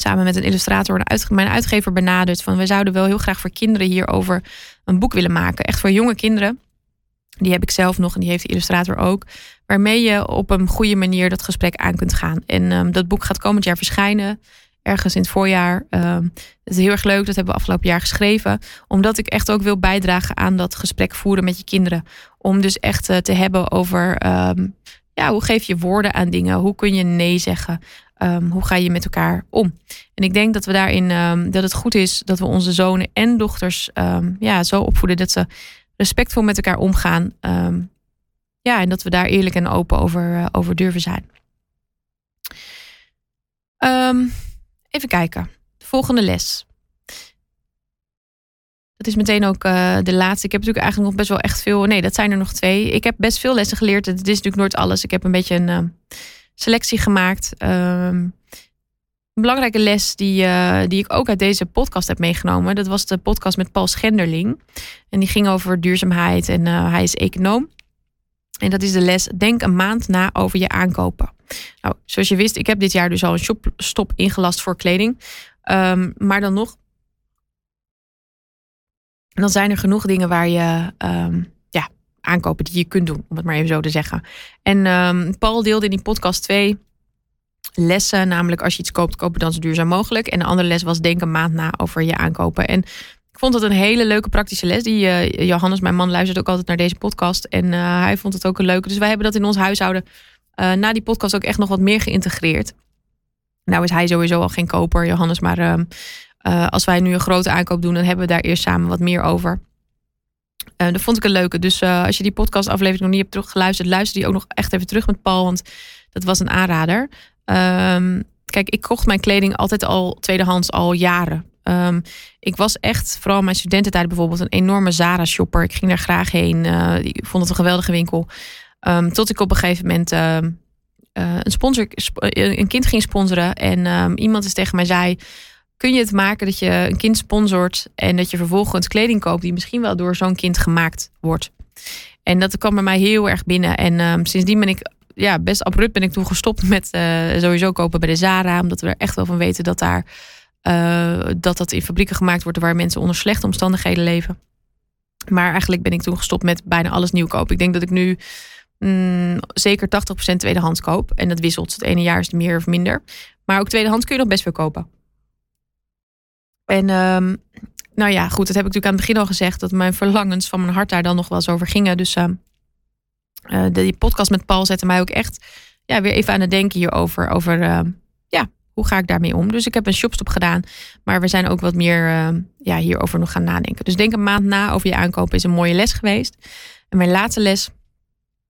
samen met een illustrator en mijn uitgever benaderd van we zouden wel heel graag voor kinderen hierover een boek willen maken. Echt voor jonge kinderen. Die heb ik zelf nog en die heeft de illustrator ook. Waarmee je op een goede manier dat gesprek aan kunt gaan. En um, dat boek gaat komend jaar verschijnen ergens in het voorjaar. Uh, het is heel erg leuk, dat hebben we afgelopen jaar geschreven. Omdat ik echt ook wil bijdragen aan dat gesprek voeren met je kinderen. Om dus echt uh, te hebben over um, ja, hoe geef je woorden aan dingen? Hoe kun je nee zeggen? Um, hoe ga je met elkaar om? En ik denk dat we daarin um, dat het goed is dat we onze zonen en dochters ja, zo opvoeden dat ze respectvol met elkaar omgaan. ja, en dat we daar eerlijk en open over, uh, over durven zijn. Even kijken. De volgende les. Dat is meteen ook uh, de laatste. Ik heb natuurlijk eigenlijk nog best wel echt veel. Nee, dat zijn er nog twee. Ik heb best veel lessen geleerd. Het is natuurlijk nooit alles. Ik heb een beetje een selectie gemaakt. Um, een belangrijke les die, uh, die ik ook uit deze podcast heb meegenomen. Dat was de podcast met Paul Schenderling. En die ging over duurzaamheid. En hij is econoom. En dat is de les: denk een maand na over je aankopen. Nou, zoals je wist, ik heb dit jaar dus al een shopstop ingelast voor kleding. Um, maar dan nog, dan zijn er genoeg dingen waar je ja, aankopen die je kunt doen, om het maar even zo te zeggen. En um, Paul deelde in die podcast twee lessen, namelijk als je iets koopt, koop het dan zo duurzaam mogelijk. En de andere les was denk een maand na over je aankopen. En ik vond het een hele leuke praktische les. Die uh, Johannes, mijn man, luistert ook altijd naar deze podcast. En uh, hij vond het ook een leuke. Dus wij hebben dat in ons huishouden uh, na die podcast ook echt nog wat meer geïntegreerd. Nou is hij sowieso al geen koper, Johannes. Maar uh, als wij nu een grote aankoop doen, dan hebben we daar eerst samen wat meer over. Dat vond ik een leuke. Dus als je die podcastaflevering nog niet hebt teruggeluisterd, luister die ook nog echt even terug met Paul. Want dat was een aanrader. Um, kijk, ik kocht mijn kleding altijd al tweedehands al jaren. Um, ik was echt, vooral mijn studententijd bijvoorbeeld, een enorme Zara-shopper. Ik ging daar graag heen. ik vond het een geweldige winkel. Um, tot ik op een gegeven moment uh, uh, een, sponsor, een kind ging sponsoren. En iemand is tegen mij zei: Kun je het maken dat je een kind sponsort en dat je vervolgens kleding koopt die misschien wel door zo'n kind gemaakt wordt? En dat kwam bij mij heel erg binnen. En um, sindsdien ben ik ja, best abrupt ben ik toen gestopt met uh, sowieso kopen bij de Zara. Omdat we er echt wel van weten dat daar uh, dat dat in fabrieken gemaakt wordt waar mensen onder slechte omstandigheden leven. Maar eigenlijk ben ik toen gestopt met bijna alles nieuw kopen. Ik denk dat ik nu mm, zeker 80% tweedehands koop. En dat wisselt. Het ene jaar is het meer of minder. Maar ook tweedehands kun je nog best veel kopen. En um, nou ja, goed, dat heb ik natuurlijk aan het begin al gezegd. Dat mijn verlangens van mijn hart daar dan nog wel eens over gingen. Dus uh, uh, die podcast met Paul zette mij ook echt ja, weer even aan het denken hierover. Over uh, ja, hoe ga ik daarmee om? Dus ik heb een shopstop gedaan. Maar we zijn ook wat meer ja, hierover nog gaan nadenken. Dus denk een maand na over je aankopen is een mooie les geweest. En mijn laatste les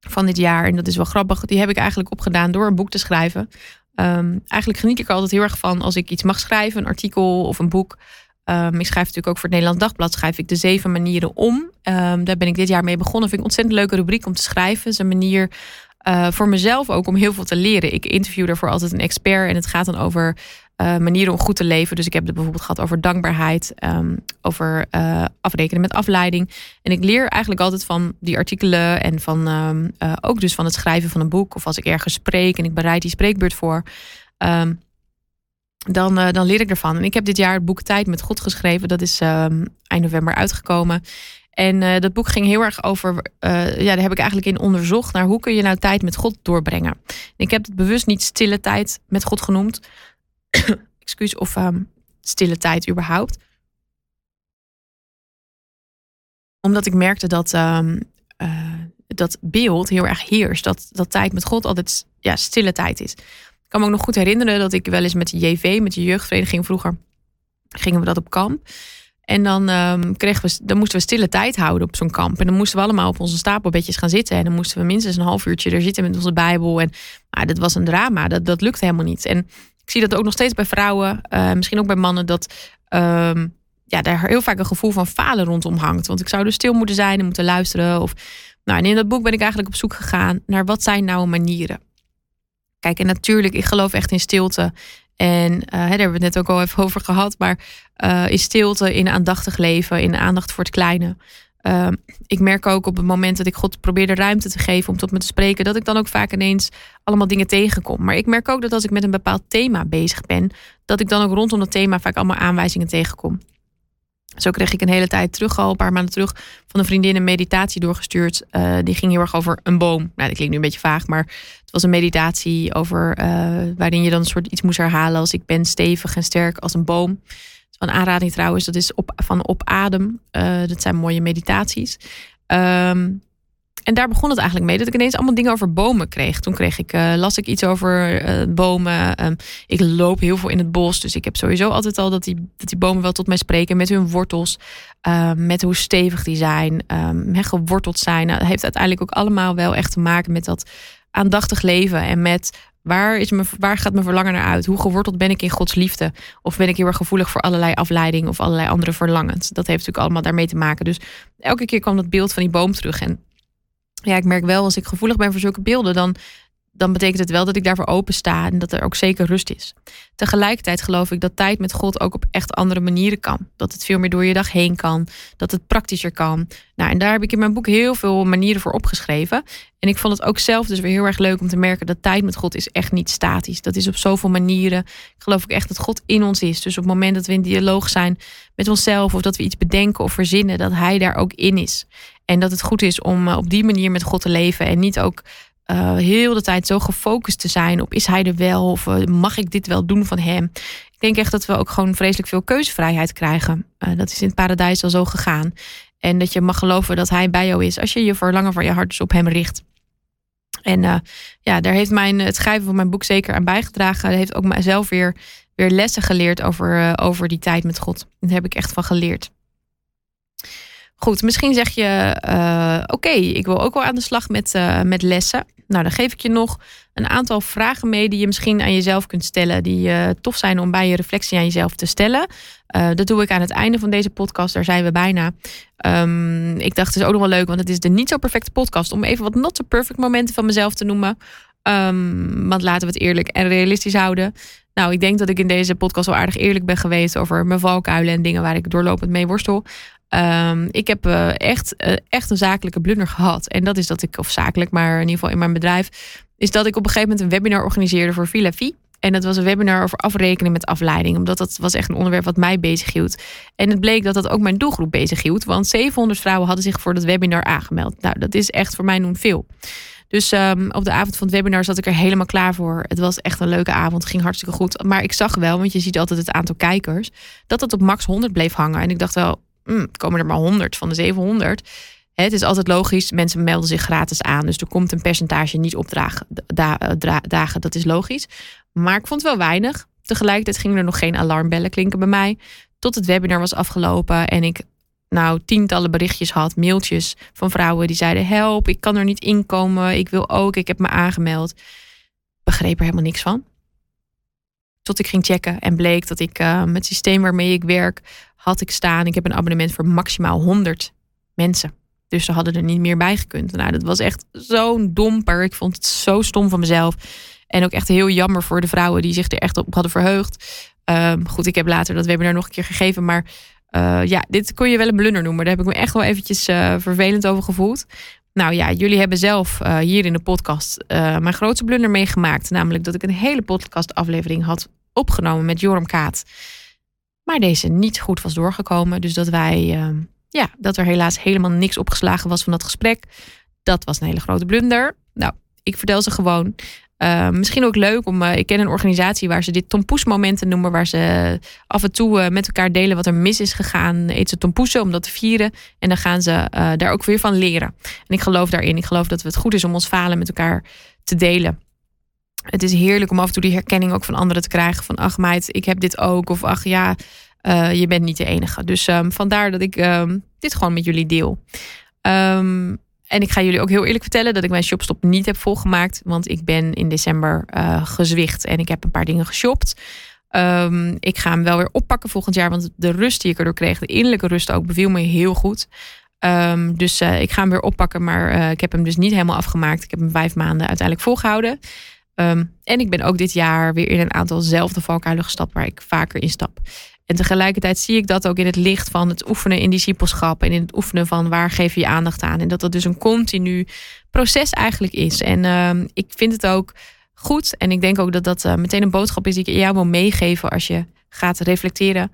van dit jaar. En dat is wel grappig. Die heb ik eigenlijk opgedaan door een boek te schrijven. Um, eigenlijk geniet ik er altijd heel erg van als ik iets mag schrijven, een artikel of een boek. Um, ik schrijf natuurlijk ook voor het Nederlands Dagblad, schrijf ik de zeven manieren om. Um, daar ben ik dit jaar mee begonnen. Vind ik een ontzettend leuke rubriek om te schrijven. Het is een manier uh, voor mezelf ook om heel veel te leren. Ik interview daarvoor altijd een expert en het gaat dan over uh, manieren om goed te leven. Dus ik heb het bijvoorbeeld gehad over dankbaarheid, um, over uh, afrekenen met afleiding. En ik leer eigenlijk altijd van die artikelen en van um, ook dus van het schrijven van een boek. Of als ik ergens spreek en ik bereid die spreekbeurt voor. Um, dan, dan leer ik ervan. En ik heb dit jaar het boek Tijd met God geschreven. Dat is eind november uitgekomen. En dat boek ging heel erg over, ja, daar heb ik eigenlijk in onderzocht naar hoe kun je nou tijd met God doorbrengen. Ik heb het bewust niet stille tijd met God genoemd. <coughs> Excuus, of um, stille tijd überhaupt. Omdat ik merkte dat um, uh, dat beeld heel erg heerst. Dat, dat tijd met God altijd ja, stille tijd is. Ik kan me ook nog goed herinneren dat ik wel eens met de JV, met de jeugdvereniging vroeger, gingen we dat op kamp. En dan, um, kregen we, dan moesten we stille tijd houden op zo'n kamp. En dan moesten we allemaal op onze stapelbedjes gaan zitten. En dan moesten we minstens een half uurtje er zitten met onze Bijbel. En ah, dat was een drama. Dat, dat lukte helemaal niet. En ik zie dat ook nog steeds bij vrouwen, uh, misschien ook bij mannen, dat um, ja, daar heel vaak een gevoel van falen rondom hangt. Want ik zou dus stil moeten zijn en moeten luisteren. Of, nou, en in dat boek ben ik eigenlijk op zoek gegaan naar wat zijn nou manieren. Kijk, en natuurlijk, ik geloof echt in stilte. En uh, daar hebben we het net ook al even over gehad. Maar uh, in stilte, in aandachtig leven, in aandacht voor het kleine. Uh, ik merk ook op het moment dat ik God probeer de ruimte te geven om tot me te spreken, dat ik dan ook vaak ineens allemaal dingen tegenkom. Maar ik merk ook dat als ik met een bepaald thema bezig ben, dat ik dan ook rondom dat thema vaak allemaal aanwijzingen tegenkom. Zo kreeg ik een hele tijd terug, al een paar maanden terug, van een vriendin een meditatie doorgestuurd. Uh, die ging heel erg over een boom. Nou, dat klinkt nu een beetje vaag, maar het was een meditatie over uh, waarin je dan een soort iets moest herhalen als ik ben stevig en sterk als een boom. Van aanrading trouwens, dat is op, van op adem. Uh, dat zijn mooie meditaties. Um, en daar begon het eigenlijk mee dat ik ineens allemaal dingen over bomen kreeg. Toen kreeg ik, uh, las ik iets over uh, bomen. Um, ik loop heel veel in het bos. Dus ik heb sowieso altijd al dat die, dat die bomen wel tot mij spreken. Met hun wortels. Uh, met hoe stevig die zijn. Um, geworteld zijn. Nou, dat heeft uiteindelijk ook allemaal wel echt te maken met dat aandachtig leven. En met waar, is me, waar gaat mijn verlangen naar uit? Hoe geworteld ben ik in Gods liefde? Of ben ik heel erg gevoelig voor allerlei afleiding of allerlei andere verlangens? Dat heeft natuurlijk allemaal daarmee te maken. Dus elke keer kwam dat beeld van die boom terug. En ja, ik merk wel als ik gevoelig ben voor zulke beelden, dan, dan betekent het wel dat ik daarvoor open sta en dat er ook zeker rust is. Tegelijkertijd geloof ik dat tijd met God ook op echt andere manieren kan. Dat het veel meer door je dag heen kan, dat het praktischer kan. Nou, en daar heb ik in mijn boek heel veel manieren voor opgeschreven. En ik vond het ook zelf dus weer heel erg leuk om te merken dat tijd met God is echt niet statisch. Dat is op zoveel manieren. Ik geloof ook echt dat God in ons is. Dus op het moment dat we in dialoog zijn met onszelf of dat we iets bedenken of verzinnen, dat Hij daar ook in is. En dat het goed is om eh, op die manier met God te leven en niet ook uh, heel de tijd zo gefocust te zijn op is hij er wel of uh, mag ik dit wel doen van hem. Ik denk echt dat we ook gewoon vreselijk veel keuzevrijheid krijgen. Uh, dat is in het paradijs al zo gegaan. En dat je mag geloven dat hij bij jou is als je je verlangen van je hart dus op hem richt. En ja, daar heeft mijn, het schrijven van mijn boek zeker aan bijgedragen. Dat heeft ook mijzelf weer, weer lessen geleerd over, over die tijd met God. Daar heb ik echt van geleerd. Goed, misschien zeg je: uh, Oké, ik wil ook wel aan de slag met, uh, met lessen. Nou, dan geef ik je nog een aantal vragen mee die je misschien aan jezelf kunt stellen. Die uh, tof zijn om bij je reflectie aan jezelf te stellen. dat doe ik aan het einde van deze podcast. Daar zijn we bijna. Um, ik dacht, het is ook nog wel leuk, want het is de niet zo perfecte podcast. Om even wat not so perfect momenten van mezelf te noemen. Um, want laten we het eerlijk en realistisch houden. Nou, ik denk dat ik in deze podcast wel aardig eerlijk ben geweest over mijn valkuilen en dingen waar ik doorlopend mee worstel. Um, ik heb uh, echt, uh, echt een zakelijke blunder gehad. En dat is dat ik, of zakelijk, maar in ieder geval in mijn bedrijf, is dat ik op een gegeven moment een webinar organiseerde voor Villa Vie. En dat was een webinar over afrekenen met afleiding. Omdat dat was echt een onderwerp wat mij bezighield. En het bleek dat dat ook mijn doelgroep bezighield. Want 700 vrouwen hadden zich voor dat webinar aangemeld. Nou, dat is echt voor mij noem veel. Dus um, op de avond van het webinar zat ik er helemaal klaar voor. Het was echt een leuke avond. Het ging hartstikke goed. Maar ik zag wel, want je ziet altijd het aantal kijkers, dat het op max 100 bleef hangen. En ik dacht wel, mm, komen er maar 100 van de 700. Het is altijd logisch, mensen melden zich gratis aan. Dus er komt een percentage niet opdragen. dagen, dat is logisch. Maar ik vond het wel weinig. Tegelijkertijd gingen er nog geen alarmbellen klinken bij mij. Tot het webinar was afgelopen en ik nou tientallen berichtjes had, mailtjes van vrouwen die zeiden: Help, ik kan er niet inkomen. Ik wil ook, ik heb me aangemeld. Begreep er helemaal niks van. Tot ik ging checken en bleek dat ik uh, het systeem waarmee ik werk had ik staan. Ik heb een abonnement voor maximaal 100 mensen. Dus ze hadden er niet meer bij gekund. Nou, dat was echt zo'n domper. Ik vond het zo stom van mezelf. En ook echt heel jammer voor de vrouwen die zich er echt op hadden verheugd. Ehm, goed, ik heb later dat webinar nog een keer gegeven. Maar uh, ja, dit kon je wel een blunder noemen. Daar heb ik me echt wel eventjes uh, vervelend over gevoeld. Nou ja, jullie hebben zelf uh, hier in de podcast mijn grootste blunder meegemaakt. Namelijk dat ik een hele podcastaflevering had opgenomen met Joram Kaat. Maar deze niet goed was doorgekomen. Dus dat wij, ehm, ja, dat er helaas helemaal niks opgeslagen was van dat gesprek. Dat was een hele grote blunder. Nou, ik vertel ze gewoon. Uh, misschien ook leuk om. Uh, ik ken een organisatie waar ze dit tompoesmomenten noemen. Waar ze af en toe uh, met elkaar delen wat er mis is gegaan. Eet ze tompoesen om dat te vieren. En dan gaan ze daar ook weer van leren. En ik geloof daarin. Ik geloof dat het goed is om ons falen met elkaar te delen. Het is heerlijk om af en toe die herkenning ook van anderen te krijgen. Van ach meid, ik heb dit ook. Of ach ja, je bent niet de enige. Dus um, vandaar dat ik um, dit gewoon met jullie deel. Um, en ik ga jullie ook heel eerlijk vertellen dat ik mijn shopstop niet heb volgemaakt. Want ik ben in december uh, gezwicht en ik heb een paar dingen geshopt. Um, ik ga hem wel weer oppakken volgend jaar. Want de rust die ik erdoor kreeg, de innerlijke rust ook, beviel me heel goed. Um, dus uh, ik ga hem weer oppakken. Maar uh, ik heb hem dus niet helemaal afgemaakt. Ik heb hem vijf maanden uiteindelijk volgehouden. Um, en ik ben ook dit jaar weer in een aantal zelfde valkuilen gestapt waar ik vaker in stap. En tegelijkertijd zie ik dat ook in het licht van het oefenen in discipelschap en in het oefenen van waar geef je je aandacht aan. En dat dat dus een continu proces eigenlijk is. En uh, ik vind het ook goed en ik denk ook dat dat uh, meteen een boodschap is die ik jou wil meegeven als je gaat reflecteren.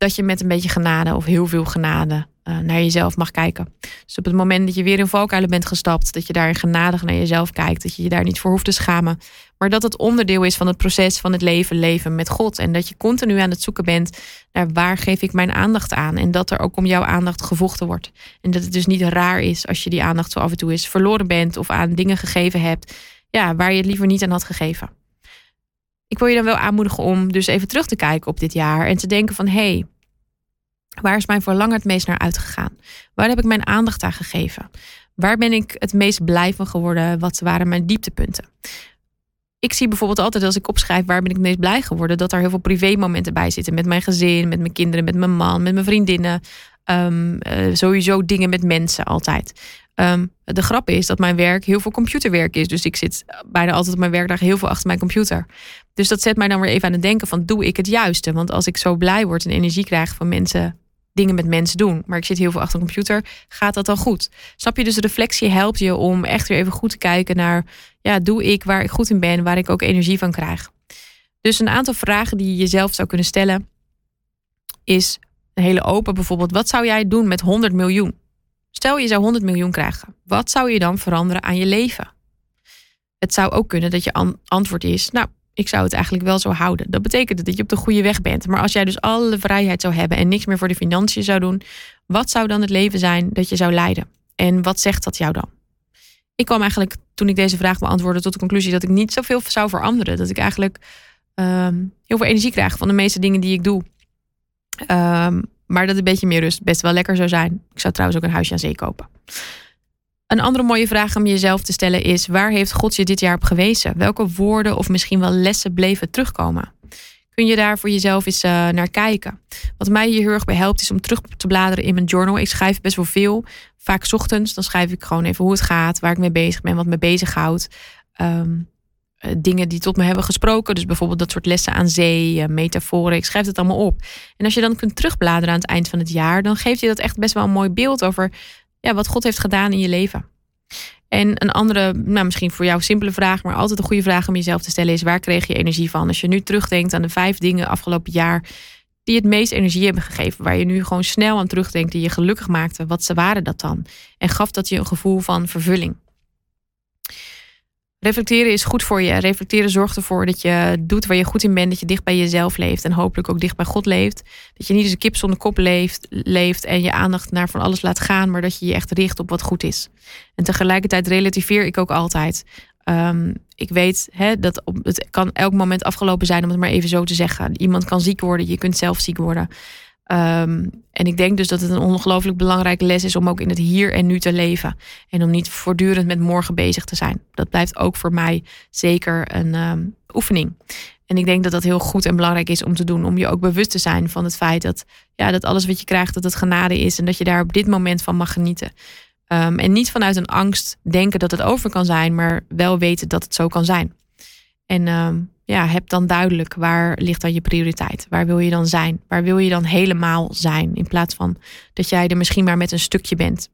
Dat je met een beetje genade of heel veel genade uh, naar jezelf mag kijken. Dus op het moment dat je weer in valkuilen bent gestapt, dat je daar genadig naar jezelf kijkt, dat je je daar niet voor hoeft te schamen, maar dat het onderdeel is van het proces van het leven, leven met God. En dat je continu aan het zoeken bent naar waar geef ik mijn aandacht aan. En dat er ook om jouw aandacht gevochten wordt. En dat het dus niet raar is als je die aandacht zo af en toe eens verloren bent of aan dingen gegeven hebt ja, waar je het liever niet aan had gegeven. Ik wil je dan wel aanmoedigen om dus even terug te kijken op dit jaar en te denken van hé, hey, Waar is mijn verlangen het meest naar uitgegaan? Waar heb ik mijn aandacht aan gegeven? Waar ben ik het meest blij van geworden? Wat waren mijn dieptepunten? Ik zie bijvoorbeeld altijd als ik opschrijf waar ben ik het meest blij geworden, dat er heel veel privé-momenten bij zitten. Met mijn gezin, met mijn kinderen, met mijn man, met mijn vriendinnen. Um, uh, sowieso dingen met mensen altijd. Um, de grap is dat mijn werk heel veel computerwerk is. Dus ik zit bijna altijd op mijn werkdag heel veel achter mijn computer. Dus dat zet mij dan weer even aan het denken van doe ik het juiste? Want als ik zo blij word en energie krijg van mensen dingen met mensen doen. Maar ik zit heel veel achter een computer. Gaat dat dan goed? Snap je? Dus reflectie helpt je om echt weer even goed te kijken naar... ja, doe ik waar ik goed in ben, waar ik ook energie van krijg. Dus een aantal vragen die je jezelf zou kunnen stellen... is een hele open bijvoorbeeld. Wat zou jij doen met 100 miljoen? Stel je zou 100 miljoen krijgen. Wat zou je dan veranderen aan je leven? Het zou ook kunnen dat je antwoord is... nou, ik zou het eigenlijk wel zo houden. Dat betekent dat je op de goede weg bent. Maar als jij dus alle vrijheid zou hebben en niks meer voor de financiën zou doen, wat zou dan het leven zijn dat je zou leiden? En wat zegt dat jou dan? Ik kwam eigenlijk toen ik deze vraag beantwoordde tot de conclusie dat ik niet zoveel zou veranderen. Dat ik eigenlijk um, heel veel energie krijg van de meeste dingen die ik doe. Um, maar dat een beetje meer rust best wel lekker zou zijn. Ik zou trouwens ook een huisje aan zee kopen. Een andere mooie vraag om jezelf te stellen is: waar heeft God je dit jaar op gewezen? Welke woorden of misschien wel lessen bleven terugkomen? Kun je daar voor jezelf eens uh, naar kijken? Wat mij hier heel erg bij helpt, is om terug te bladeren in mijn journal. Ik schrijf best wel veel. Vaak ochtends, dan schrijf ik gewoon even hoe het gaat, waar ik mee bezig ben, wat me bezighoudt. Um, dingen die tot me hebben gesproken. Dus bijvoorbeeld dat soort lessen aan zee, uh, metaforen. Ik schrijf het allemaal op. En als je dan kunt terugbladeren aan het eind van het jaar, dan geeft je dat echt best wel een mooi beeld over ja, wat God heeft gedaan in je leven. En een andere, nou misschien voor jou simpele vraag, maar altijd een goede vraag om jezelf te stellen is: waar kreeg je energie van? Als je nu terugdenkt aan de vijf dingen afgelopen jaar die het meest energie hebben gegeven, waar je nu gewoon snel aan terugdenkt, die je gelukkig maakten, wat ze waren dat dan? En gaf dat je een gevoel van vervulling? Reflecteren is goed voor je. Reflecteren zorgt ervoor dat je doet waar je goed in bent. Dat je dicht bij jezelf leeft. En hopelijk ook dicht bij God leeft. Dat je niet als een kip zonder kop leeft, leeft. En je aandacht naar van alles laat gaan. Maar dat je je echt richt op wat goed is. En tegelijkertijd relativeer ik ook altijd. Um, ik weet hè, dat het kan elk moment afgelopen zijn. Om het maar even zo te zeggen. Iemand kan ziek worden. Je kunt zelf ziek worden. Um, en ik denk dus dat het een ongelooflijk belangrijke les is om ook in het hier en nu te leven. En om niet voortdurend met morgen bezig te zijn. Dat blijft ook voor mij zeker een um, oefening. En ik denk dat dat heel goed en belangrijk is om te doen. Om je ook bewust te zijn van het feit dat, ja, dat alles wat je krijgt, dat het genade is. En dat je daar op dit moment van mag genieten. Ehm, en niet vanuit een angst denken dat het over kan zijn, maar wel weten dat het zo kan zijn. En ehm, ja, heb dan duidelijk waar ligt dan je prioriteit? Waar wil je dan zijn? Waar wil je dan helemaal zijn? In plaats van dat jij er misschien maar met een stukje bent.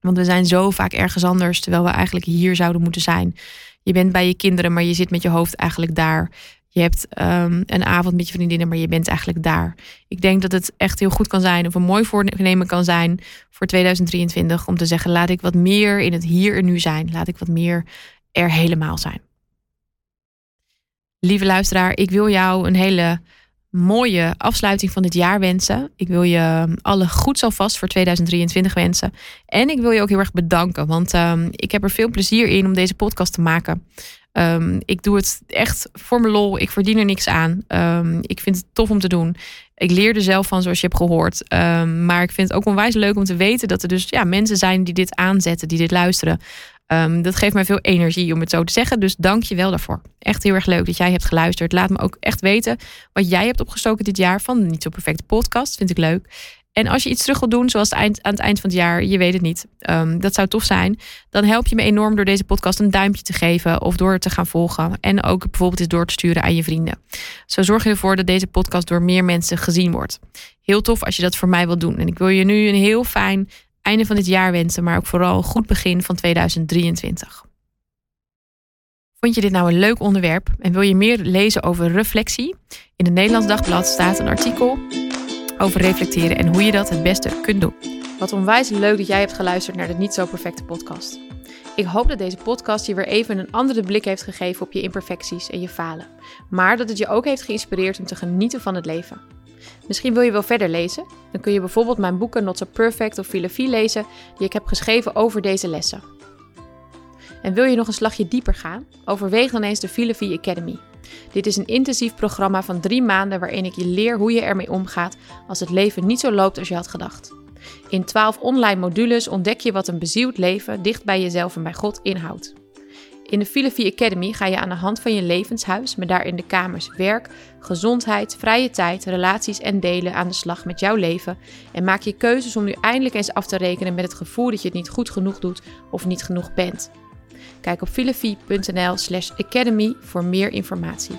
Want we zijn zo vaak ergens anders, terwijl we eigenlijk hier zouden moeten zijn. Je bent bij je kinderen, maar je zit met je hoofd eigenlijk daar. Je hebt um, een avond met je vriendinnen, maar je bent eigenlijk daar. Ik denk dat het echt heel goed kan zijn, of een mooi voornemen kan zijn voor 2023, om te zeggen: laat ik wat meer in het hier en nu zijn. Laat ik wat meer er helemaal zijn. Lieve luisteraar, ik wil jou een hele mooie afsluiting van dit jaar wensen. Ik wil je alle goeds alvast voor 2023 wensen. En ik wil je ook heel erg bedanken, want um, ik heb er veel plezier in om deze podcast te maken. Um, ik doe het echt voor mijn lol. Ik verdien er niks aan. Ik vind het tof om te doen. Ik leer er zelf van, zoals je hebt gehoord. maar ik vind het ook onwijs leuk om te weten dat er dus ja, mensen zijn die dit aanzetten, die dit luisteren. Um, dat geeft mij veel energie om het zo te zeggen. Dus dank je wel daarvoor. Echt heel erg leuk dat jij hebt geluisterd. Laat me ook echt weten wat jij hebt opgestoken dit jaar van de Niet Zo Perfecte podcast. Vind ik leuk. En als je iets terug wil doen, zoals aan het eind van het jaar, je weet het niet, um, dat zou tof zijn. Dan help je me enorm door deze podcast een duimpje te geven of door te gaan volgen. En ook bijvoorbeeld eens door te sturen aan je vrienden. Zo zorg je ervoor dat deze podcast door meer mensen gezien wordt. Heel tof als je dat voor mij wilt doen. En ik wil je nu een heel fijn einde van dit jaar wensen, maar ook vooral een goed begin van 2023. Vond je dit nou een leuk onderwerp en wil je meer lezen over reflectie? In het Nederlands Dagblad staat een artikel over reflecteren en hoe je dat het beste kunt doen. Wat onwijs leuk dat jij hebt geluisterd naar de Niet Zo Perfecte podcast. Ik hoop dat deze podcast je weer even een andere blik heeft gegeven op je imperfecties en je falen. Maar dat het je ook heeft geïnspireerd om te genieten van het leven. Misschien wil je wel verder lezen? Dan kun je bijvoorbeeld mijn boeken Not So Perfect of Filosofie lezen die ik heb geschreven over deze lessen. En wil je nog een slagje dieper gaan? Overweeg dan eens de Filosofie Academy. Dit is een intensief programma van drie maanden waarin ik je leer hoe je ermee omgaat als het leven niet zo loopt als je had gedacht. In 12 online modules ontdek je wat een bezield leven dicht bij jezelf en bij God inhoudt. In de Filosofie Academy ga je aan de hand van je levenshuis, met daarin de kamers werk, gezondheid, vrije tijd, relaties en delen aan de slag met jouw leven en maak je keuzes om nu eindelijk eens af te rekenen met het gevoel dat je het niet goed genoeg doet of niet genoeg bent. Kijk op filosofie.nl/academy voor meer informatie.